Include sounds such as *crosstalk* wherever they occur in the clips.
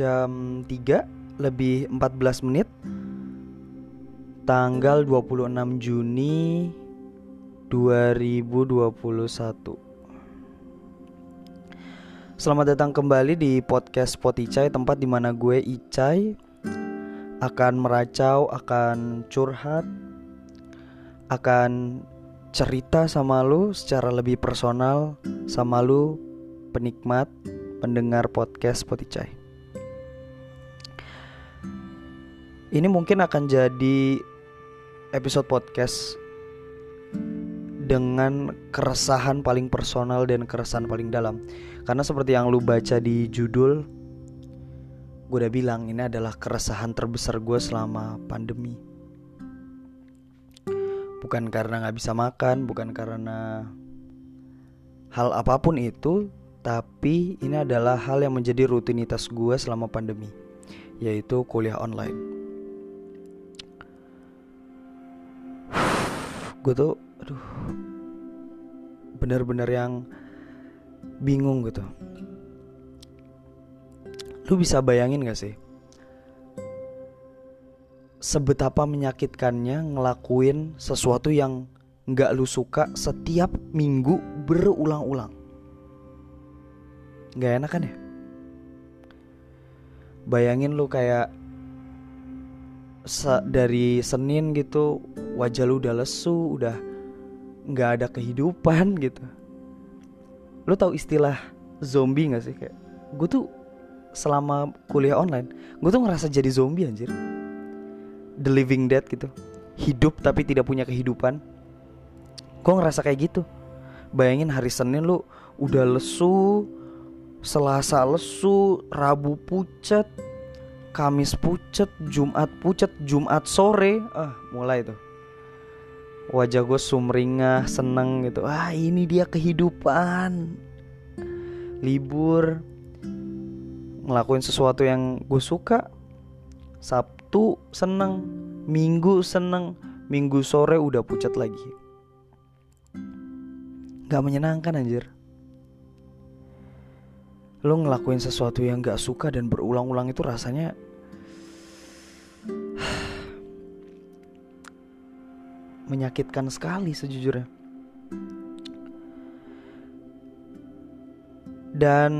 jam 3 lebih 14 menit Tanggal 26 Juni 2021 Selamat datang kembali di podcast Pot Icai Tempat di mana gue Icai Akan meracau, akan curhat Akan cerita sama lu secara lebih personal Sama lu penikmat, pendengar podcast Pot Icai Ini mungkin akan jadi episode podcast dengan keresahan paling personal dan keresahan paling dalam. Karena seperti yang lu baca di judul, gue udah bilang ini adalah keresahan terbesar gue selama pandemi. Bukan karena gak bisa makan, bukan karena hal apa pun itu, tapi ini adalah hal yang menjadi rutinitas gue selama pandemi, yaitu kuliah online. Gue tuh aduh bener-bener yang bingung gitu. Lu bisa bayangin gak sih? Sebetapa menyakitkannya ngelakuin sesuatu yang nggak lu suka setiap minggu berulang-ulang. Nggak enak kan ya? Bayangin lu kayak dari Senin gitu wajah lu udah lesu, udah nggak ada kehidupan *laughs* gitu. Lu tahu istilah zombie gak sih kayak? Gue tuh selama kuliah online, gue tuh ngerasa jadi zombie anjir. The Living Dead gitu, hidup tapi tidak punya kehidupan. Gue ngerasa kayak gitu. Bayangin hari Senin lu udah lesu, Selasa lesu, Rabu pucat, Kamis pucet, Jumat pucet, Jumat sore, ah mulai tuh. Wajah gue sumringah, seneng gitu. Ah ini dia kehidupan. Libur, ngelakuin sesuatu yang gue suka. Sabtu seneng, Minggu seneng, Minggu sore udah pucat lagi. Gak menyenangkan anjir lo ngelakuin sesuatu yang gak suka dan berulang-ulang itu rasanya *sighs* menyakitkan sekali sejujurnya. Dan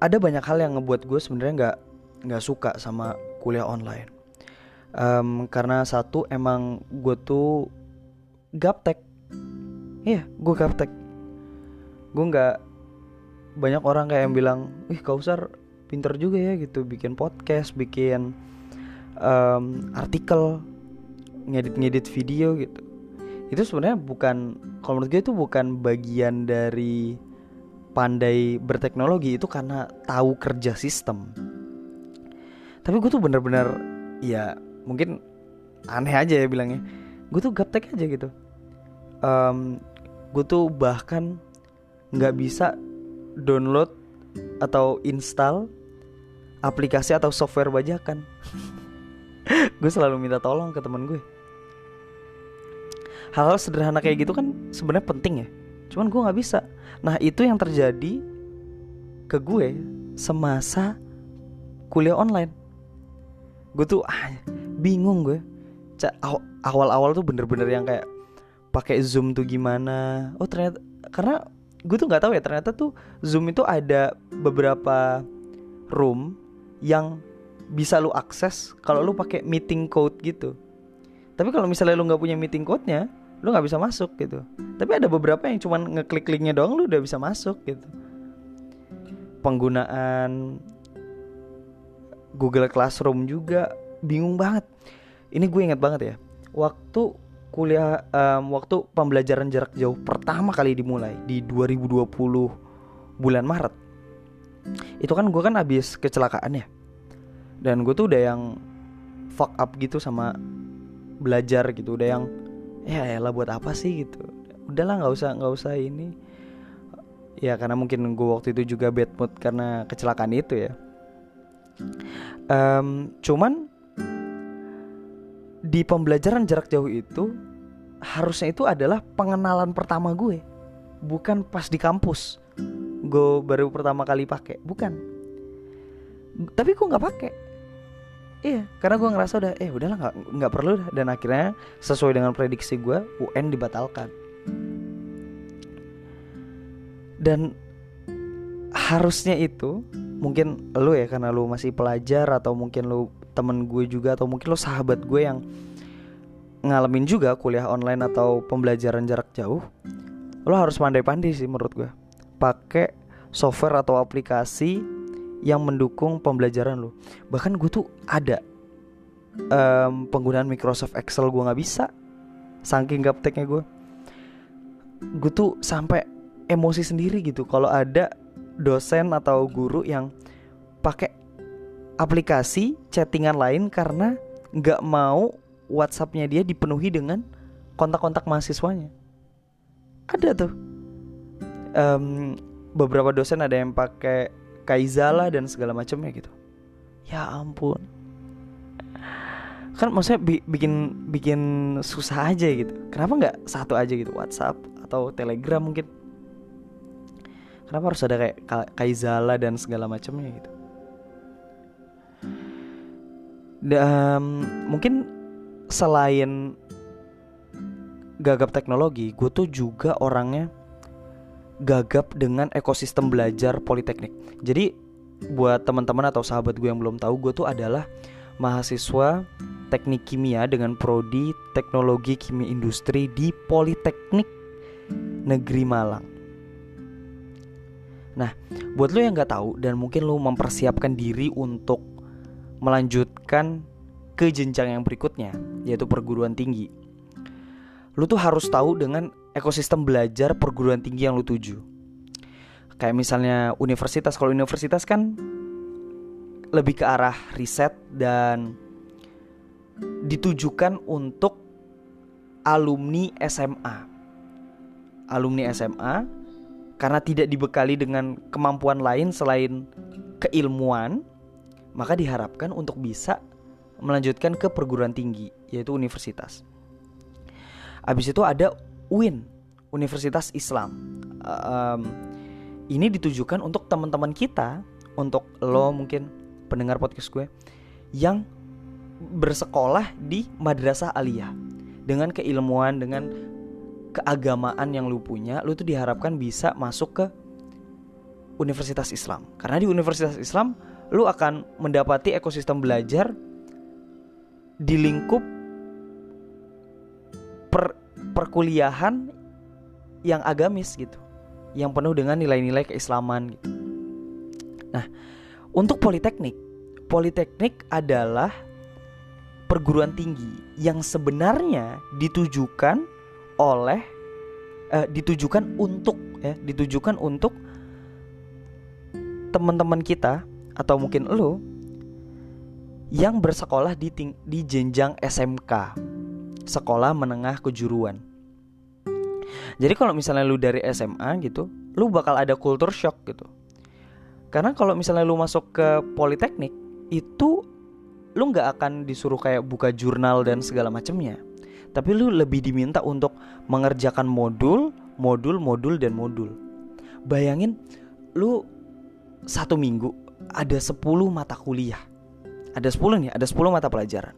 ada banyak hal yang ngebuat gue sebenarnya nggak nggak suka sama kuliah online. Um, karena satu emang gue tuh gaptek. Iya gue gaptek. Gue nggak banyak orang kayak yang bilang ih Kausar pinter juga ya gitu. Bikin podcast bikin um, artikel ngedit-ngedit video gitu. Itu sebenarnya bukan kalau menurut gue itu bukan bagian dari pandai berteknologi itu karena tahu kerja sistem. Tapi gue tuh bener-bener ya mungkin aneh aja ya bilangnya. Gue tuh gaptek aja gitu. Um, gue tuh bahkan nggak bisa download atau install aplikasi atau software bajakan. *laughs* Gue selalu minta tolong ke teman gue. Hal-hal sederhana kayak gitu kan sebenarnya penting ya. Cuman gue nggak bisa. Nah itu yang terjadi ke gue semasa kuliah online. Gue tuh ah, bingung gue. Awal-awal tuh bener-bener yang kayak pakai zoom tuh gimana? Oh ternyata karena gue tuh nggak tahu ya ternyata tuh zoom itu ada beberapa room yang bisa lu akses kalau lu pakai meeting code gitu. Tapi kalau misalnya lu nggak punya meeting code-nya lu nggak bisa masuk gitu. Tapi ada beberapa yang cuman ngeklik linknya doang lu udah bisa masuk gitu. Penggunaan Google Classroom juga bingung banget. Ini gue inget banget ya waktu kuliah um, waktu pembelajaran jarak jauh pertama kali dimulai di 2020 bulan Maret. Itu kan gue kan habis kecelakaan ya. Dan gue tuh udah yang fuck up gitu sama belajar gitu udah yang ya lah buat apa sih? gitu. Udahlah nggak usah nggak usah ini. Ya karena mungkin gue waktu itu juga bad mood karena kecelakaan itu ya. Um, cuman di pembelajaran jarak jauh itu harusnya itu adalah pengenalan pertama gue. Bukan pas di kampus. Gue baru pertama kali pakai. Bukan. Tapi gue nggak pakai? Iya karena gue ngerasa udah eh udahlah nggak nggak perlu dah. dan akhirnya sesuai dengan prediksi gue UN dibatalkan. Dan harusnya itu mungkin lu ya karena lu masih pelajar atau mungkin lu temen gue juga atau mungkin lu sahabat gue yang ngalamin juga kuliah online atau pembelajaran jarak jauh lo harus pandai-pandai sih menurut gue. Pakai software atau aplikasi yang mendukung pembelajaran lo. Bahkan gue tuh ada um, penggunaan Microsoft Excel gue nggak bisa saking gapteknya gue. Gue tuh sampai emosi sendiri gitu kalau ada dosen atau guru yang pakai aplikasi chattingan lain karena nggak mau WhatsAppnya dia dipenuhi dengan kontak-kontak mahasiswanya. Ada tuh. Um, beberapa dosen ada yang pakai Kaizala dan segala macamnya gitu. Ya ampun. Kan maksudnya bi bikin bikin susah aja gitu. Kenapa nggak satu aja gitu WhatsApp atau Telegram mungkin? Kenapa harus ada kayak Kaizala dan segala macamnya gitu? Dan mungkin selain gagap teknologi, gue tuh juga orangnya gagap dengan ekosistem belajar politeknik. Jadi buat teman-teman atau sahabat gue yang belum tahu, gue tuh adalah mahasiswa teknik kimia dengan prodi teknologi kimia industri di Politeknik Negeri Malang. Nah, buat lo yang nggak tahu dan mungkin lo mempersiapkan diri untuk melanjutkan ke jenjang yang berikutnya yaitu perguruan tinggi. Lu tuh harus tahu dengan ekosistem belajar perguruan tinggi yang lu tuju. Kayak misalnya universitas, kalau universitas kan lebih ke arah riset dan ditujukan untuk alumni SMA. Alumni SMA karena tidak dibekali dengan kemampuan lain selain keilmuan, maka diharapkan untuk bisa melanjutkan ke perguruan tinggi yaitu universitas. Habis itu ada UIN, Universitas Islam. Um, ini ditujukan untuk teman-teman kita, untuk lo mungkin pendengar podcast gue yang bersekolah di madrasah aliyah dengan keilmuan dengan keagamaan yang lu punya, lu tuh diharapkan bisa masuk ke Universitas Islam. Karena di Universitas Islam lu akan mendapati ekosistem belajar di lingkup per, perkuliahan yang agamis gitu yang penuh dengan nilai-nilai keislaman gitu. Nah, untuk politeknik, politeknik adalah perguruan tinggi yang sebenarnya ditujukan oleh eh, ditujukan untuk ya, ditujukan untuk teman-teman kita atau mungkin lo yang bersekolah di, ting di jenjang SMK, sekolah menengah kejuruan. Jadi kalau misalnya lu dari SMA gitu, lu bakal ada culture shock gitu. Karena kalau misalnya lu masuk ke politeknik, itu lu nggak akan disuruh kayak buka jurnal dan segala macamnya. Tapi lu lebih diminta untuk mengerjakan modul, modul, modul dan modul. Bayangin lu satu minggu ada 10 mata kuliah ada 10 nih, ada 10 mata pelajaran.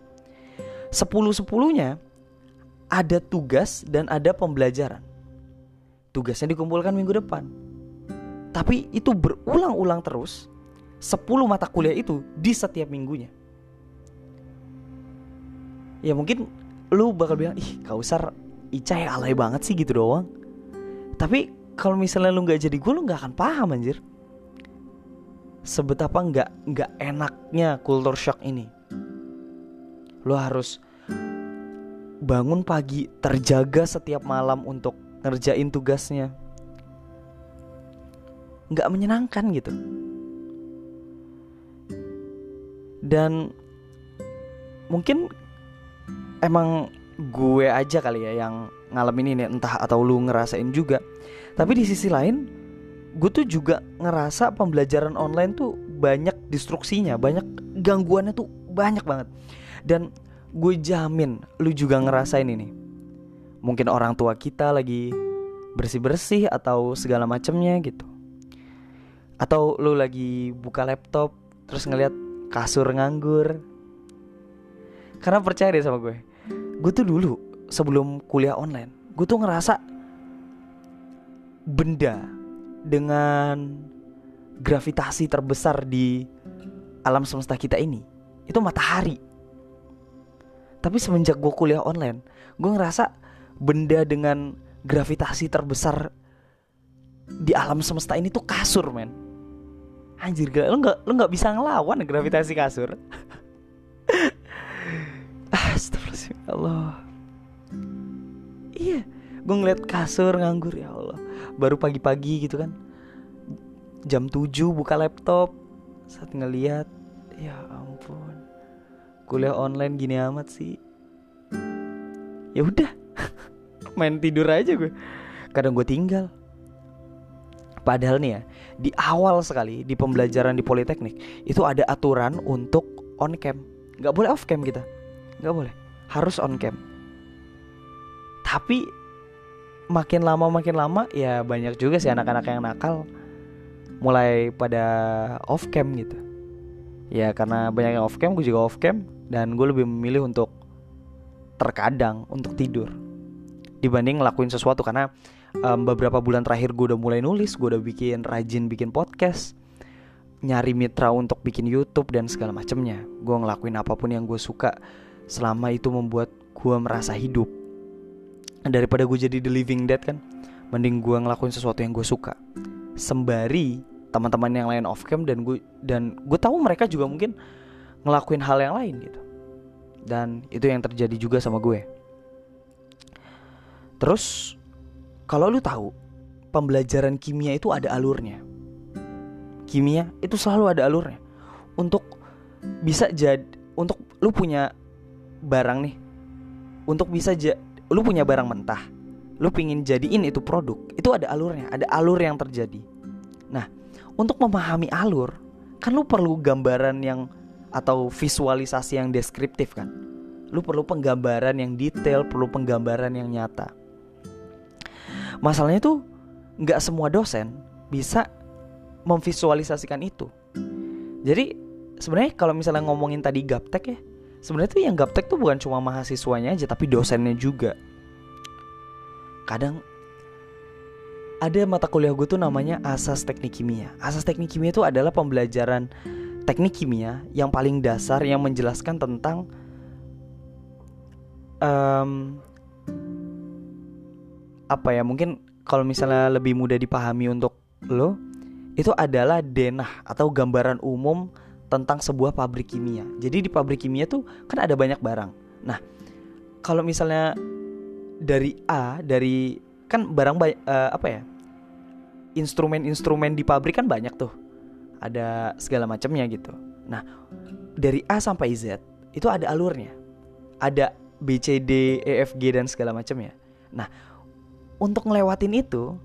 10-10-nya ada tugas dan ada pembelajaran. Tugasnya dikumpulkan minggu depan. Tapi itu berulang-ulang terus 10 mata kuliah itu di setiap minggunya. Ya mungkin lu bakal bilang, ih Kausar Ica ya alay banget sih gitu doang. Tapi kalau misalnya lu nggak jadi gue lu nggak akan paham anjir sebetapa nggak nggak enaknya kultur shock ini. Lo harus bangun pagi terjaga setiap malam untuk ngerjain tugasnya. Nggak menyenangkan gitu. Dan mungkin emang gue aja kali ya yang ngalamin ini entah atau lu ngerasain juga. Tapi di sisi lain gue tuh juga ngerasa pembelajaran online tuh banyak destruksinya, banyak gangguannya tuh banyak banget. Dan gue jamin lu juga ngerasain ini. Mungkin orang tua kita lagi bersih-bersih atau segala macamnya gitu. Atau lu lagi buka laptop terus ngeliat kasur nganggur karena percaya deh sama gue gue tuh dulu sebelum kuliah online gue tuh ngerasa benda dengan gravitasi terbesar di alam semesta kita ini. Itu matahari. Tapi semenjak gue kuliah online gue ngerasa benda dengan gravitasi terbesar di alam semesta ini tuh kasur men. Anjir gak lo nggak lo nggak bisa ngelawan gravitasi kasur. *laughs* Astagfirullahaladzim. Ya Iya Gue ngeliat kasur nganggur ya Allah Baru pagi-pagi gitu kan. Jam 7 buka laptop Saat ngeliat Ya ampun. Kuliah online gini amat sih. Ya udah *laughs* Main tidur aja gue Kadang gue tinggal. Padahal nih ya Di awal sekali Di pembelajaran di Politeknik Itu ada aturan untuk on cam. Gak boleh off cam kita. Nggak boleh. Harus on cam. Tapi makin lama makin lama ya banyak juga sih anak-anak yang nakal. Mulai pada off cam gitu. Ya karena banyak yang off cam gue juga off cam dan gue lebih memilih untuk terkadang untuk tidur dibanding ngelakuin sesuatu. Karena um, beberapa bulan terakhir gue udah mulai nulis gue udah bikin rajin bikin podcast nyari mitra untuk bikin YouTube dan segala macemnya. Gue ngelakuin apa pun yang gue suka selama itu membuat gue merasa hidup daripada gue jadi the living dead kan mending gue ngelakuin sesuatu yang gue suka. Sembari teman-teman yang lain off cam dan gue dan gue tahu mereka juga mungkin ngelakuin hal yang lain gitu. Dan itu yang terjadi juga sama gue. Terus kalau lu tahu pembelajaran kimia itu ada alurnya. Kimia itu selalu ada alurnya. Untuk bisa jadi untuk lu punya barang nih untuk bisa ja lu punya barang mentah lu pingin jadiin itu produk itu ada alurnya ada alur yang terjadi. Nah untuk memahami alur kan lu perlu gambaran yang atau visualisasi yang deskriptif kan? Lu perlu penggambaran yang detail perlu penggambaran yang nyata. Masalahnya tuh nggak semua dosen bisa memvisualisasikan itu. Jadi sebenarnya kalau misalnya ngomongin tadi gaptek ya sebenarnya tuh yang gaptek tuh bukan cuma mahasiswanya aja tapi dosennya juga. Kadang ada mata kuliah gue tuh namanya asas teknik kimia. Asas teknik kimia itu adalah pembelajaran teknik kimia yang paling dasar yang menjelaskan tentang um, apa ya mungkin kalau misalnya lebih mudah dipahami untuk lo itu adalah denah atau gambaran umum tentang sebuah pabrik kimia. Jadi di pabrik kimia tuh kan ada banyak barang. Nah, kalau misalnya dari A, dari kan barang uh, apa ya? Instrumen-instrumen di pabrik kan banyak tuh. Ada segala macamnya gitu. Nah, dari A sampai Z itu ada alurnya. Ada B, C, D, E, F, G dan segala macamnya. Nah, untuk ngelewatin itu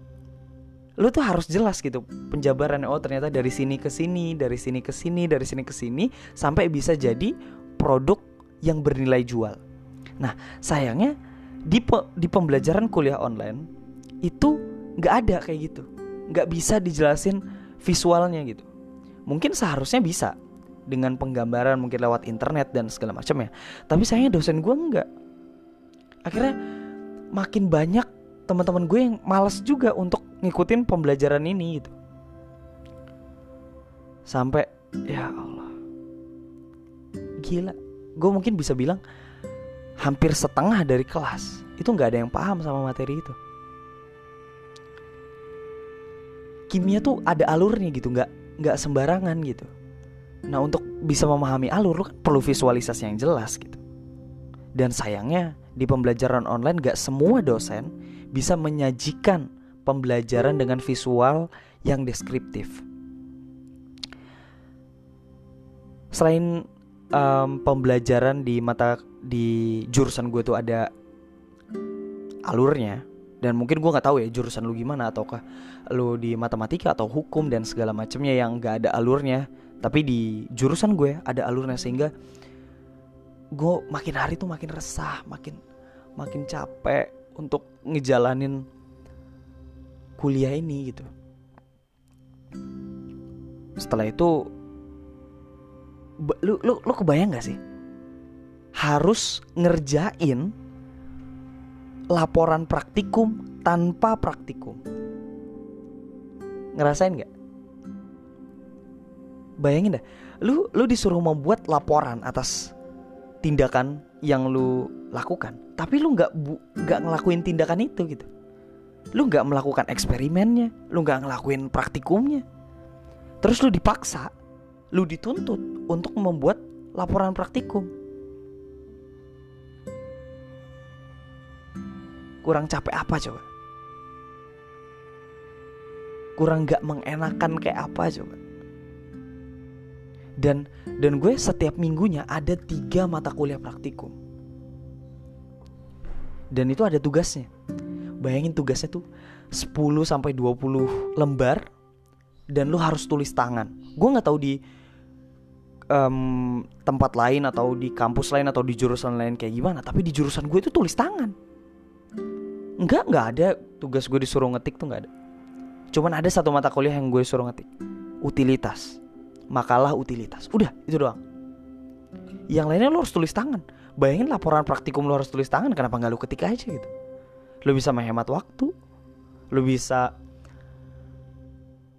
lu tuh harus jelas gitu penjabaran oh ternyata dari sini ke sini, dari sini ke sini, dari sini ke sini sampai bisa jadi produk yang bernilai jual. Nah, sayangnya di pe, di pembelajaran kuliah online itu nggak ada kayak gitu, nggak bisa dijelasin visualnya gitu. Mungkin seharusnya bisa dengan penggambaran mungkin lewat internet dan segala macam ya. Tapi sayangnya dosen gue nggak. Akhirnya makin banyak teman-teman gue yang malas juga untuk ngikutin pembelajaran ini gitu. Sampai ya Allah. Gila. Gue mungkin bisa bilang hampir setengah dari kelas itu nggak ada yang paham sama materi itu. Kimia tuh ada alurnya gitu nggak nggak sembarangan gitu. Nah untuk bisa memahami alur lu kan perlu visualisasi yang jelas gitu. Dan sayangnya di pembelajaran online gak semua dosen bisa menyajikan pembelajaran dengan visual yang deskriptif. Selain um, pembelajaran di mata di jurusan gue tuh ada alurnya dan mungkin gue nggak tahu ya jurusan lu gimana ataukah lu di matematika atau hukum dan segala macamnya yang gak ada alurnya tapi di jurusan gue ada alurnya sehingga gue makin hari tuh makin resah makin makin capek untuk ngejalanin kuliah ini gitu. Setelah itu lu lu lu kebayang gak sih? Harus ngerjain laporan praktikum tanpa praktikum. Ngerasain nggak bayangin dah lu lu disuruh membuat laporan atas tindakan yang lu lakukan. Tapi lu nggak nggak ngelakuin tindakan itu gitu. Lu nggak melakukan eksperimennya lu nggak ngelakuin praktikumnya. Terus lu dipaksa lu dituntut untuk membuat laporan praktikum. Kurang capek apa coba? Kurang gak mengenakan kayak apa coba dan dan gue setiap minggunya ada tiga mata kuliah praktikum. Dan itu ada tugasnya. Bayangin tugasnya tuh 10 sampai 20 lembar dan lu harus tulis tangan. Gue nggak tahu di um, tempat lain atau di kampus lain atau di jurusan lain kayak gimana tapi di jurusan gue itu tulis tangan. Enggak, enggak ada tugas gue disuruh ngetik tuh enggak ada. Cuman ada satu mata kuliah yang gue suruh ngetik. Utilitas Makalah utilitas. Udah itu doang. Yang lainnya lo harus tulis tangan. Bayangin laporan praktikum lo harus tulis tangan Kenapa nggak lo ketik aja gitu? Lo bisa menghemat waktu. Lo bisa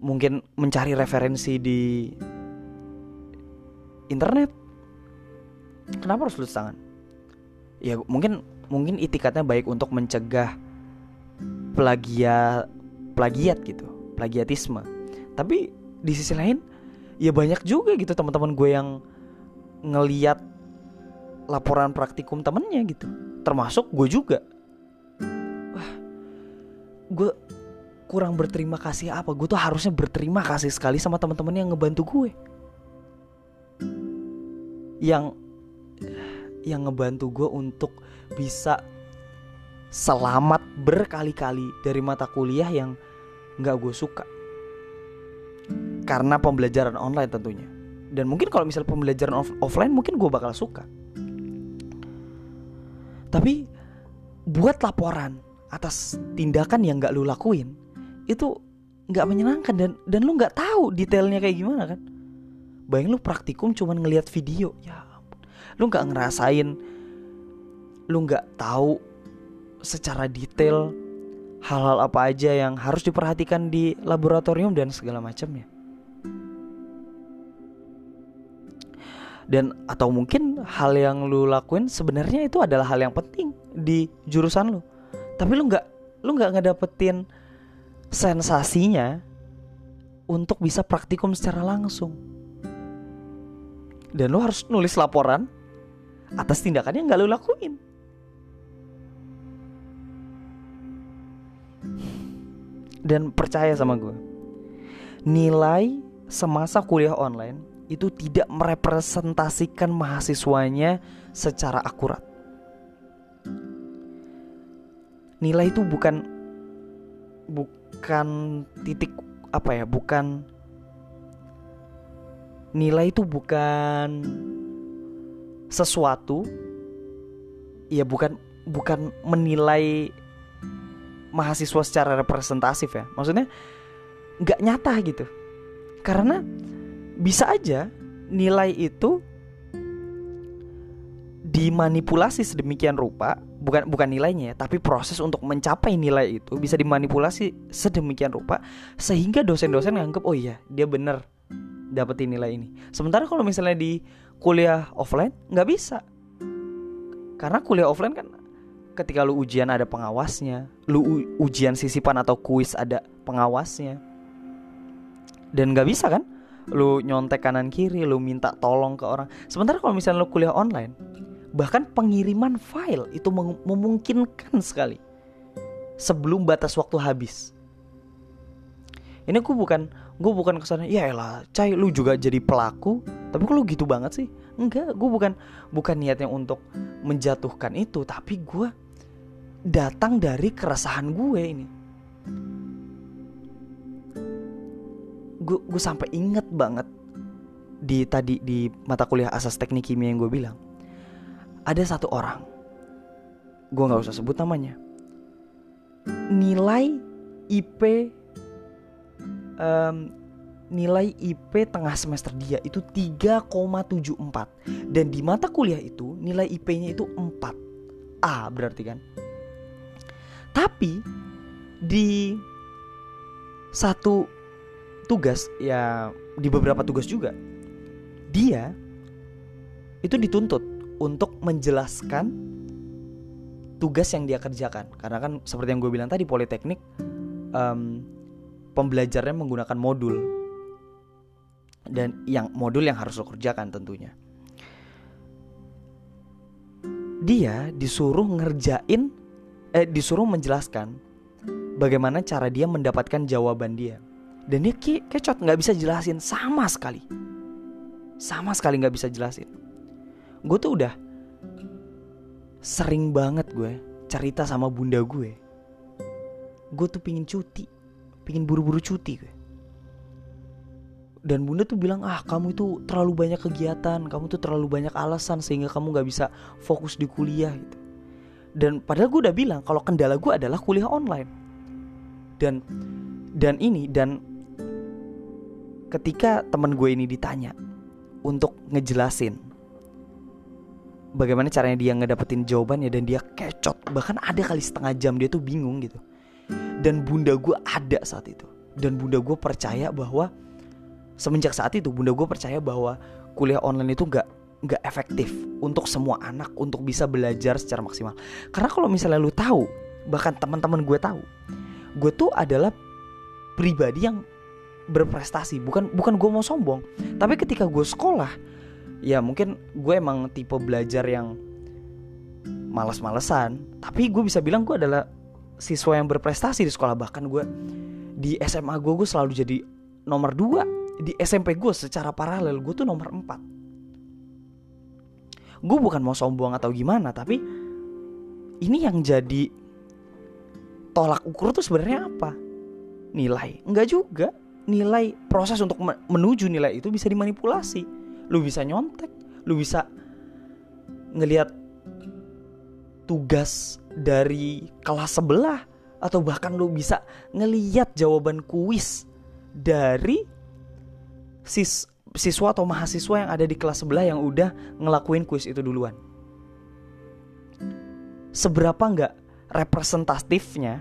Mungkin mencari referensi di Internet. Kenapa harus tulis tangan? Ya mungkin mungkin itikatnya baik untuk mencegah plagiat plagiat gitu plagiatisme. Tapi di sisi lain ya banyak juga gitu teman-teman gue yang ngeliat laporan praktikum temennya gitu. Termasuk gue juga. Wah gue kurang berterima kasih apa? Gue tuh harusnya berterima kasih sekali sama teman-teman yang ngebantu gue. Yang yang ngebantu gue untuk bisa selamat berkali-kali dari mata kuliah yang nggak gue suka karena pembelajaran online tentunya. Dan mungkin kalau misalnya pembelajaran off offline mungkin gue bakal suka. Tapi buat laporan atas tindakan yang nggak lu lakuin itu nggak menyenangkan dan dan lu nggak tahu detailnya kayak gimana kan. Bayang lu praktikum cuman ngelihat video ya lu nggak ngerasain lu nggak tahu secara detail hal-hal apa aja yang harus diperhatikan di laboratorium dan segala macamnya. Dan atau mungkin hal yang lu lakuin sebenarnya itu adalah hal yang penting di jurusan lu. Tapi lu nggak lu nggak ngedapetin sensasinya untuk bisa praktikum secara langsung. Dan lu harus nulis laporan atas tindakan yang nggak lu lakuin. Dan percaya sama gue Nilai semasa kuliah online Itu tidak merepresentasikan mahasiswanya secara akurat. Nilai itu bukan Bukan titik apa ya Bukan Nilai itu bukan Sesuatu Ya bukan Bukan menilai mahasiswa secara representatif ya. Maksudnya nggak nyata gitu. Karena bisa aja nilai itu dimanipulasi sedemikian rupa bukan bukan nilainya ya tapi proses untuk mencapai nilai itu bisa dimanipulasi sedemikian rupa sehingga dosen-dosen nganggep oh iya dia bener dapetin nilai ini sementara kalau misalnya di kuliah offline nggak bisa karena kuliah offline kan ketika lu ujian ada pengawasnya, lu ujian sisipan atau kuis ada pengawasnya. Dan gak bisa kan? Lu nyontek kanan kiri, lu minta tolong ke orang. Sementara kalau misalnya lu kuliah online, bahkan pengiriman file itu memungkinkan sekali sebelum batas waktu habis. Ini gue bukan gue bukan ke sana ya elah cai lu juga jadi pelaku tapi kok lu gitu banget sih enggak gue bukan bukan niatnya untuk menjatuhkan itu tapi gue datang dari keresahan gue ini gue gue sampai inget banget di tadi di mata kuliah asas teknik kimia yang gue bilang ada satu orang gue nggak usah sebut namanya nilai IP um, nilai IP tengah semester dia itu 3,74 dan di mata kuliah itu nilai IP-nya itu 4 A berarti kan. Tapi di satu tugas ya di beberapa tugas juga. Dia itu dituntut untuk menjelaskan tugas yang dia kerjakan. Karena kan seperti yang gue bilang tadi politeknik um, pembelajarannya menggunakan modul. Dan yang modul yang harus lo kerjakan tentunya. Dia disuruh ngerjain eh disuruh menjelaskan bagaimana cara dia mendapatkan jawaban dia dan dia ke kecot nggak bisa jelasin. Sama sekali. Sama sekali nggak bisa jelasin. Gue tuh udah sering banget gue cerita sama bunda gue gue tuh pingin cuti pingin buru-buru cuti gue dan bunda tuh bilang ah kamu itu terlalu banyak kegiatan kamu tuh terlalu banyak alasan sehingga kamu nggak bisa fokus di kuliah. Gitu. Dan padahal gue udah bilang kalau kendala gue adalah kuliah online. Dan dan ini dan ketika teman gue ini ditanya untuk ngejelasin bagaimana caranya dia ngedapetin jawabannya dan dia kecot bahkan ada kali setengah jam dia tuh bingung gitu. Dan bunda gue ada saat itu. Dan bunda gue percaya bahwa semenjak saat itu bunda gue percaya bahwa kuliah online itu gak nggak efektif untuk semua anak untuk bisa belajar secara maksimal. Karena kalau misalnya lu tahu bahkan teman-teman gue tahu gue tuh adalah pribadi yang berprestasi. Bukan bukan gue mau sombong. Tapi ketika gue sekolah ya mungkin gue emang tipe belajar yang malas-malesan. Tapi gue bisa bilang gue adalah siswa yang berprestasi di sekolah. Bahkan gue di SMA gue gue selalu jadi nomor 2 di SMP gue secara paralel gue tuh nomor 4 gue bukan mau sombong atau gimana tapi ini yang jadi tolak ukur tuh sebenarnya apa? Nilai. Enggak juga nilai proses untuk menuju nilai itu bisa dimanipulasi lu bisa nyontek lu bisa ngelihat tugas dari kelas sebelah atau bahkan lu bisa ngeliat jawaban kuis dari sis siswa atau mahasiswa yang ada di kelas sebelah yang udah ngelakuin kuis itu duluan. Seberapa nggak representatifnya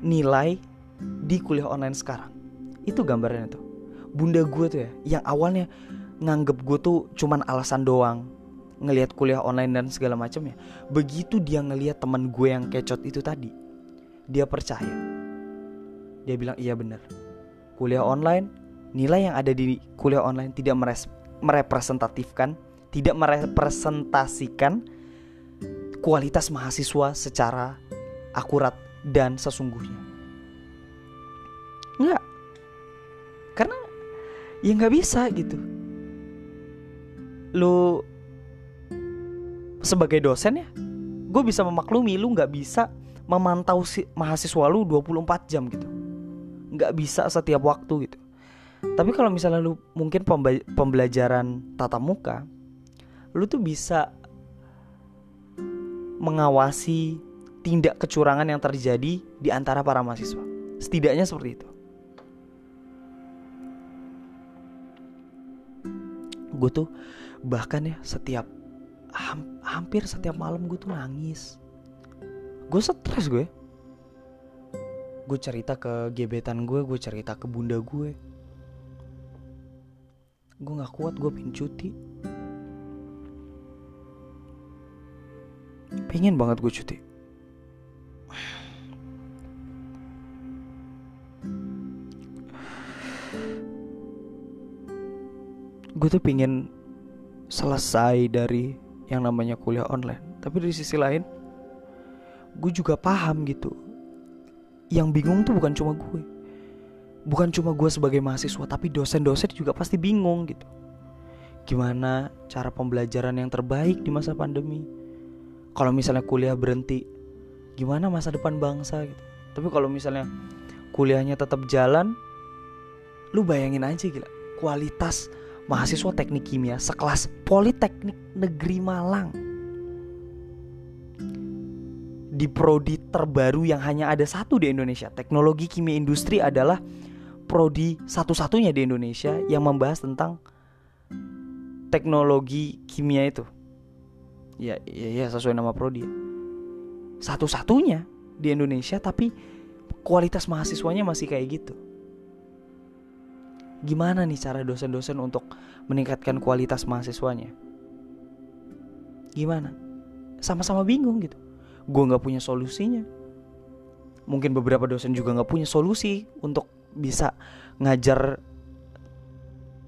nilai di kuliah online sekarang? Itu gambarnya tuh. Bunda gue tuh ya, yang awalnya nganggep gue tuh cuman alasan doang ngelihat kuliah online dan segala macamnya. Begitu dia ngelihat teman gue yang kecot itu tadi, dia percaya. Dia bilang iya bener. Kuliah online nilai yang ada di kuliah online tidak merepresentatifkan, tidak merepresentasikan kualitas mahasiswa secara akurat dan sesungguhnya. Ya nggak bisa gitu. Lu sebagai dosen ya, gue bisa memaklumi lu nggak bisa memantau si mahasiswa lu 24 jam gitu. Nggak bisa setiap waktu gitu tapi kalau misalnya lu mungkin pembelajaran tatap muka, lu tuh bisa mengawasi tindak kecurangan yang terjadi di antara para mahasiswa. Setidaknya seperti itu. Gue tuh bahkan ya setiap hampir setiap malam gue tuh nangis. Gue stres gue. Gue cerita ke gebetan gue, gue cerita ke bunda gue gue nggak kuat gue pengen cuti pengen banget gue cuti gue tuh pengen selesai dari yang namanya kuliah online. Tapi dari sisi lain gue juga paham gitu. Yang bingung tuh bukan cuma gue bukan cuma gue sebagai mahasiswa tapi dosen-dosen juga pasti bingung gitu. Gimana cara pembelajaran yang terbaik di masa pandemi? Kalau misalnya kuliah berhenti gimana masa depan bangsa gitu? Tapi kalau misalnya kuliahnya tetap jalan lu bayangin aja gila kualitas mahasiswa teknik kimia sekelas Politeknik Negeri Malang di prodi terbaru yang hanya ada satu di Indonesia teknologi kimia industri adalah prodi satu-satunya di Indonesia yang membahas tentang teknologi kimia itu. Ya, ya, ya sesuai nama prodi. Satu-satunya di Indonesia tapi kualitas mahasiswanya masih kayak gitu. Gimana nih cara dosen-dosen untuk meningkatkan kualitas mahasiswanya? Gimana? Sama-sama bingung gitu. Gue nggak punya solusinya. Mungkin beberapa dosen juga nggak punya solusi untuk bisa ngajar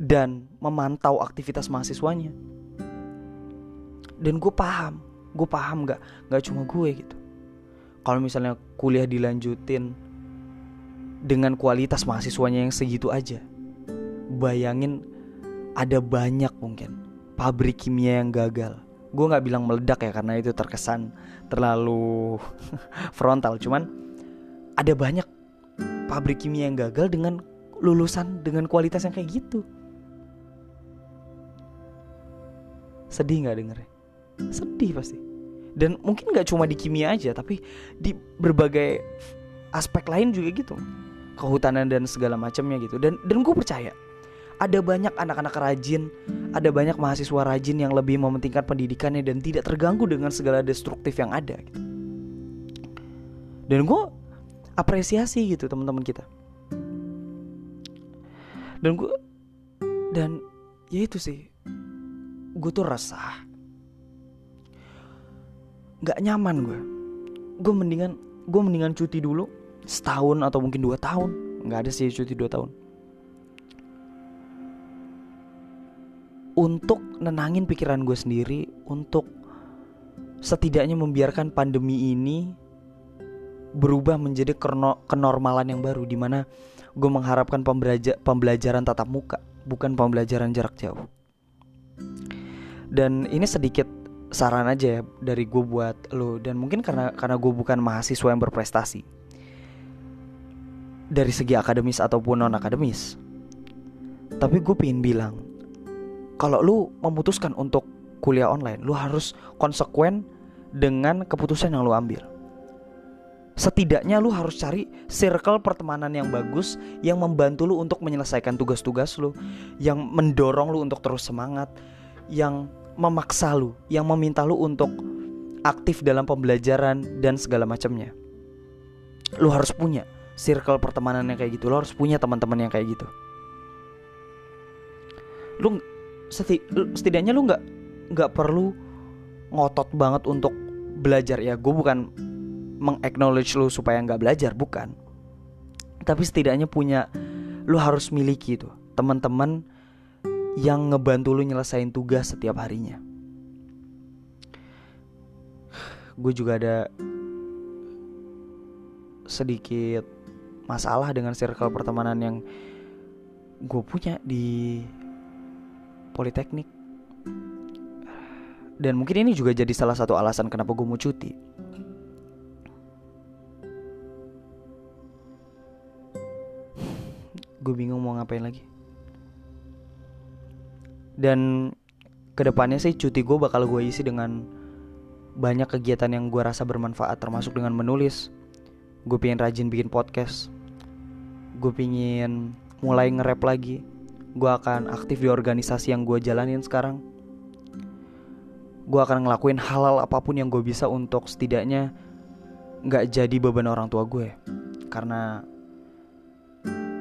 dan memantau aktivitas mahasiswanya. Dan gue paham, gue paham nggak nggak cuma gue gitu. Kalau misalnya kuliah dilanjutin dengan kualitas mahasiswanya yang segitu aja, bayangin ada banyak mungkin pabrik kimia yang gagal. Gue nggak bilang meledak ya karena itu terkesan terlalu *laughs* frontal, cuman ada banyak pabrik kimia yang gagal dengan lulusan dengan kualitas yang kayak gitu. Sedih nggak dengernya? Sedih pasti. Dan mungkin nggak cuma di kimia aja, tapi di berbagai aspek lain juga gitu. Kehutanan dan segala macamnya gitu. Dan dan gue percaya ada banyak anak-anak rajin, ada banyak mahasiswa rajin yang lebih mementingkan pendidikannya dan tidak terganggu dengan segala destruktif yang ada. Dan gue apresiasi gitu teman-teman kita. Dan gue dan ya itu sih gue tuh resah nggak nyaman gue gue mendingan gue mendingan cuti dulu setahun atau mungkin dua tahun nggak ada sih cuti dua tahun untuk nenangin pikiran gue sendiri untuk setidaknya membiarkan pandemi ini berubah menjadi kenormalan yang baru di mana gue mengharapkan pembelajaran tatap muka bukan pembelajaran jarak jauh. Dan ini sedikit saran aja ya dari gue buat lo dan mungkin karena karena gue bukan mahasiswa yang berprestasi. Dari segi akademis ataupun non akademis tapi gue pengen bilang kalau lu memutuskan untuk kuliah online lu harus konsekuen dengan keputusan yang lu ambil Setidaknya lu harus cari circle pertemanan yang bagus yang membantu lu untuk menyelesaikan tugas-tugas lu, yang mendorong lu untuk terus semangat, yang memaksa lu, yang meminta lu untuk aktif dalam pembelajaran dan segala macamnya. Lu harus punya circle pertemanan yang kayak gitu. Lu harus punya teman-teman yang kayak gitu. Lu seti, setidaknya lu nggak nggak perlu ngotot banget untuk belajar ya. Gue bukan mengaknowledge lu supaya nggak belajar, bukan. Tapi setidaknya punya lu harus miliki tuh teman-teman yang ngebantu lu nyelesain tugas setiap harinya. Gue juga ada sedikit masalah dengan circle pertemanan yang gue punya di politeknik. Dan mungkin ini juga jadi salah satu alasan kenapa gue mau cuti. Gue bingung mau ngapain lagi. Dan ke depannya sih cuti gue bakal gue isi dengan banyak kegiatan yang gue rasa bermanfaat termasuk dengan menulis. Gue pengen rajin bikin podcast. Gue pengen mulai nge-rap lagi gue akan aktif di organisasi yang gue jalanin sekarang. Gue akan ngelakuin halal apa pun yang gue bisa untuk setidaknya nggak jadi beban orang tua gue. Karena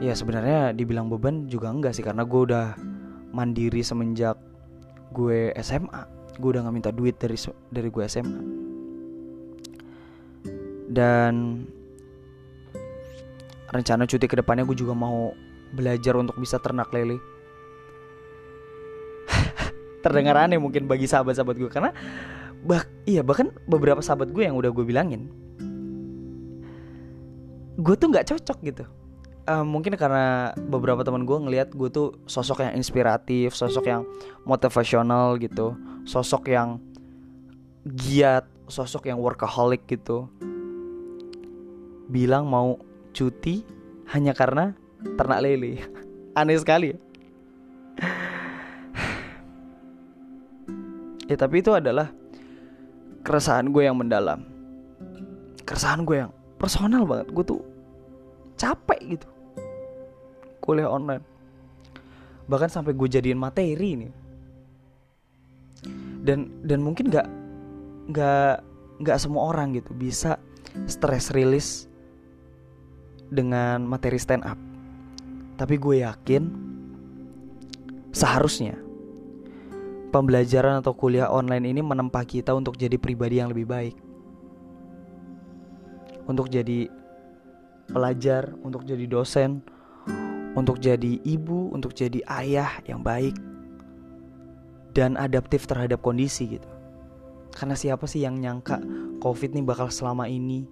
ya sebenarnya dibilang beban juga enggak sih karena gue udah mandiri semenjak gue SMA gue udah nggak minta duit dari dari gue SMA dan rencana cuti ke depannya gue juga mau belajar untuk bisa ternak lele. *laughs* Terdengar aneh mungkin bagi sahabat-sahabat gue karena bah iya bahkan beberapa sahabat gue yang udah gue bilangin. Gue tuh nggak cocok gitu. Uh, mungkin karena beberapa teman gue ngelihat gue tuh sosok yang inspiratif, sosok yang motivasional gitu, sosok yang giat, sosok yang workaholic gitu. Bilang mau cuti hanya karena ternak lele. Aneh sekali ya. ya tapi itu adalah keresahan gue yang mendalam. Keresahan gue yang personal banget. Gue tuh capek gitu kuliah online bahkan sampai gue jadiin materi nih dan dan mungkin nggak nggak nggak semua orang gitu bisa stress release dengan materi stand up tapi gue yakin seharusnya pembelajaran atau kuliah online ini menempa kita untuk jadi pribadi yang lebih baik untuk jadi pelajar untuk jadi dosen untuk jadi ibu, untuk jadi ayah yang baik dan adaptif terhadap kondisi gitu. Karena siapa sih yang nyangka COVID nih bakal selama ini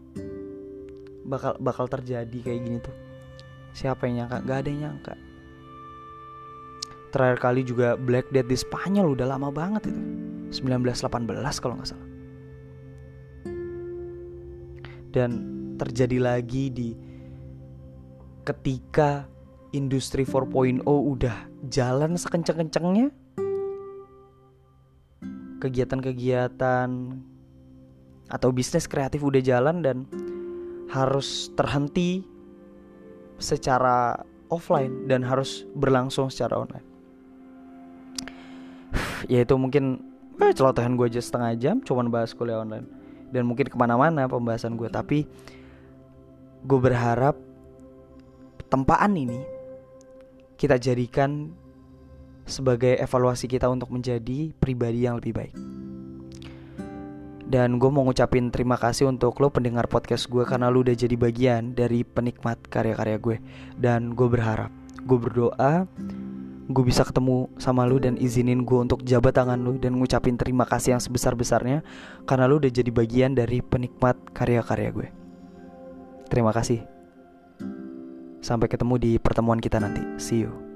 bakal bakal terjadi kayak gini tuh? Siapa yang nyangka? Gak ada yang nyangka. Terakhir kali juga Black Death di Spanyol udah lama banget itu. 1918 kalau nggak salah. Dan terjadi lagi di ketika industri 4.0 udah jalan sekencang-kencangnya kegiatan-kegiatan atau bisnis kreatif udah jalan dan harus terhenti secara offline dan harus berlangsung secara online. *sighs* Ya itu mungkin eh, celotehan gue aja setengah jam cuman bahas kuliah online. Dan mungkin ke mana-mana pembahasan gue tapi gue berharap tempaan ini kita jadikan sebagai evaluasi kita untuk menjadi pribadi yang lebih baik. Dan gue mau ngucapin terima kasih untuk lo pendengar podcast gue karena lo udah jadi bagian dari penikmat karya-karya gue. Dan gue berharap, gue berdoa, gue bisa ketemu sama lo dan izinin gue untuk jabat tangan lo dan ngucapin terima kasih yang sebesar-besarnya karena lo udah jadi bagian dari penikmat karya-karya gue. Terima kasih. Sampai ketemu di pertemuan kita nanti. See you.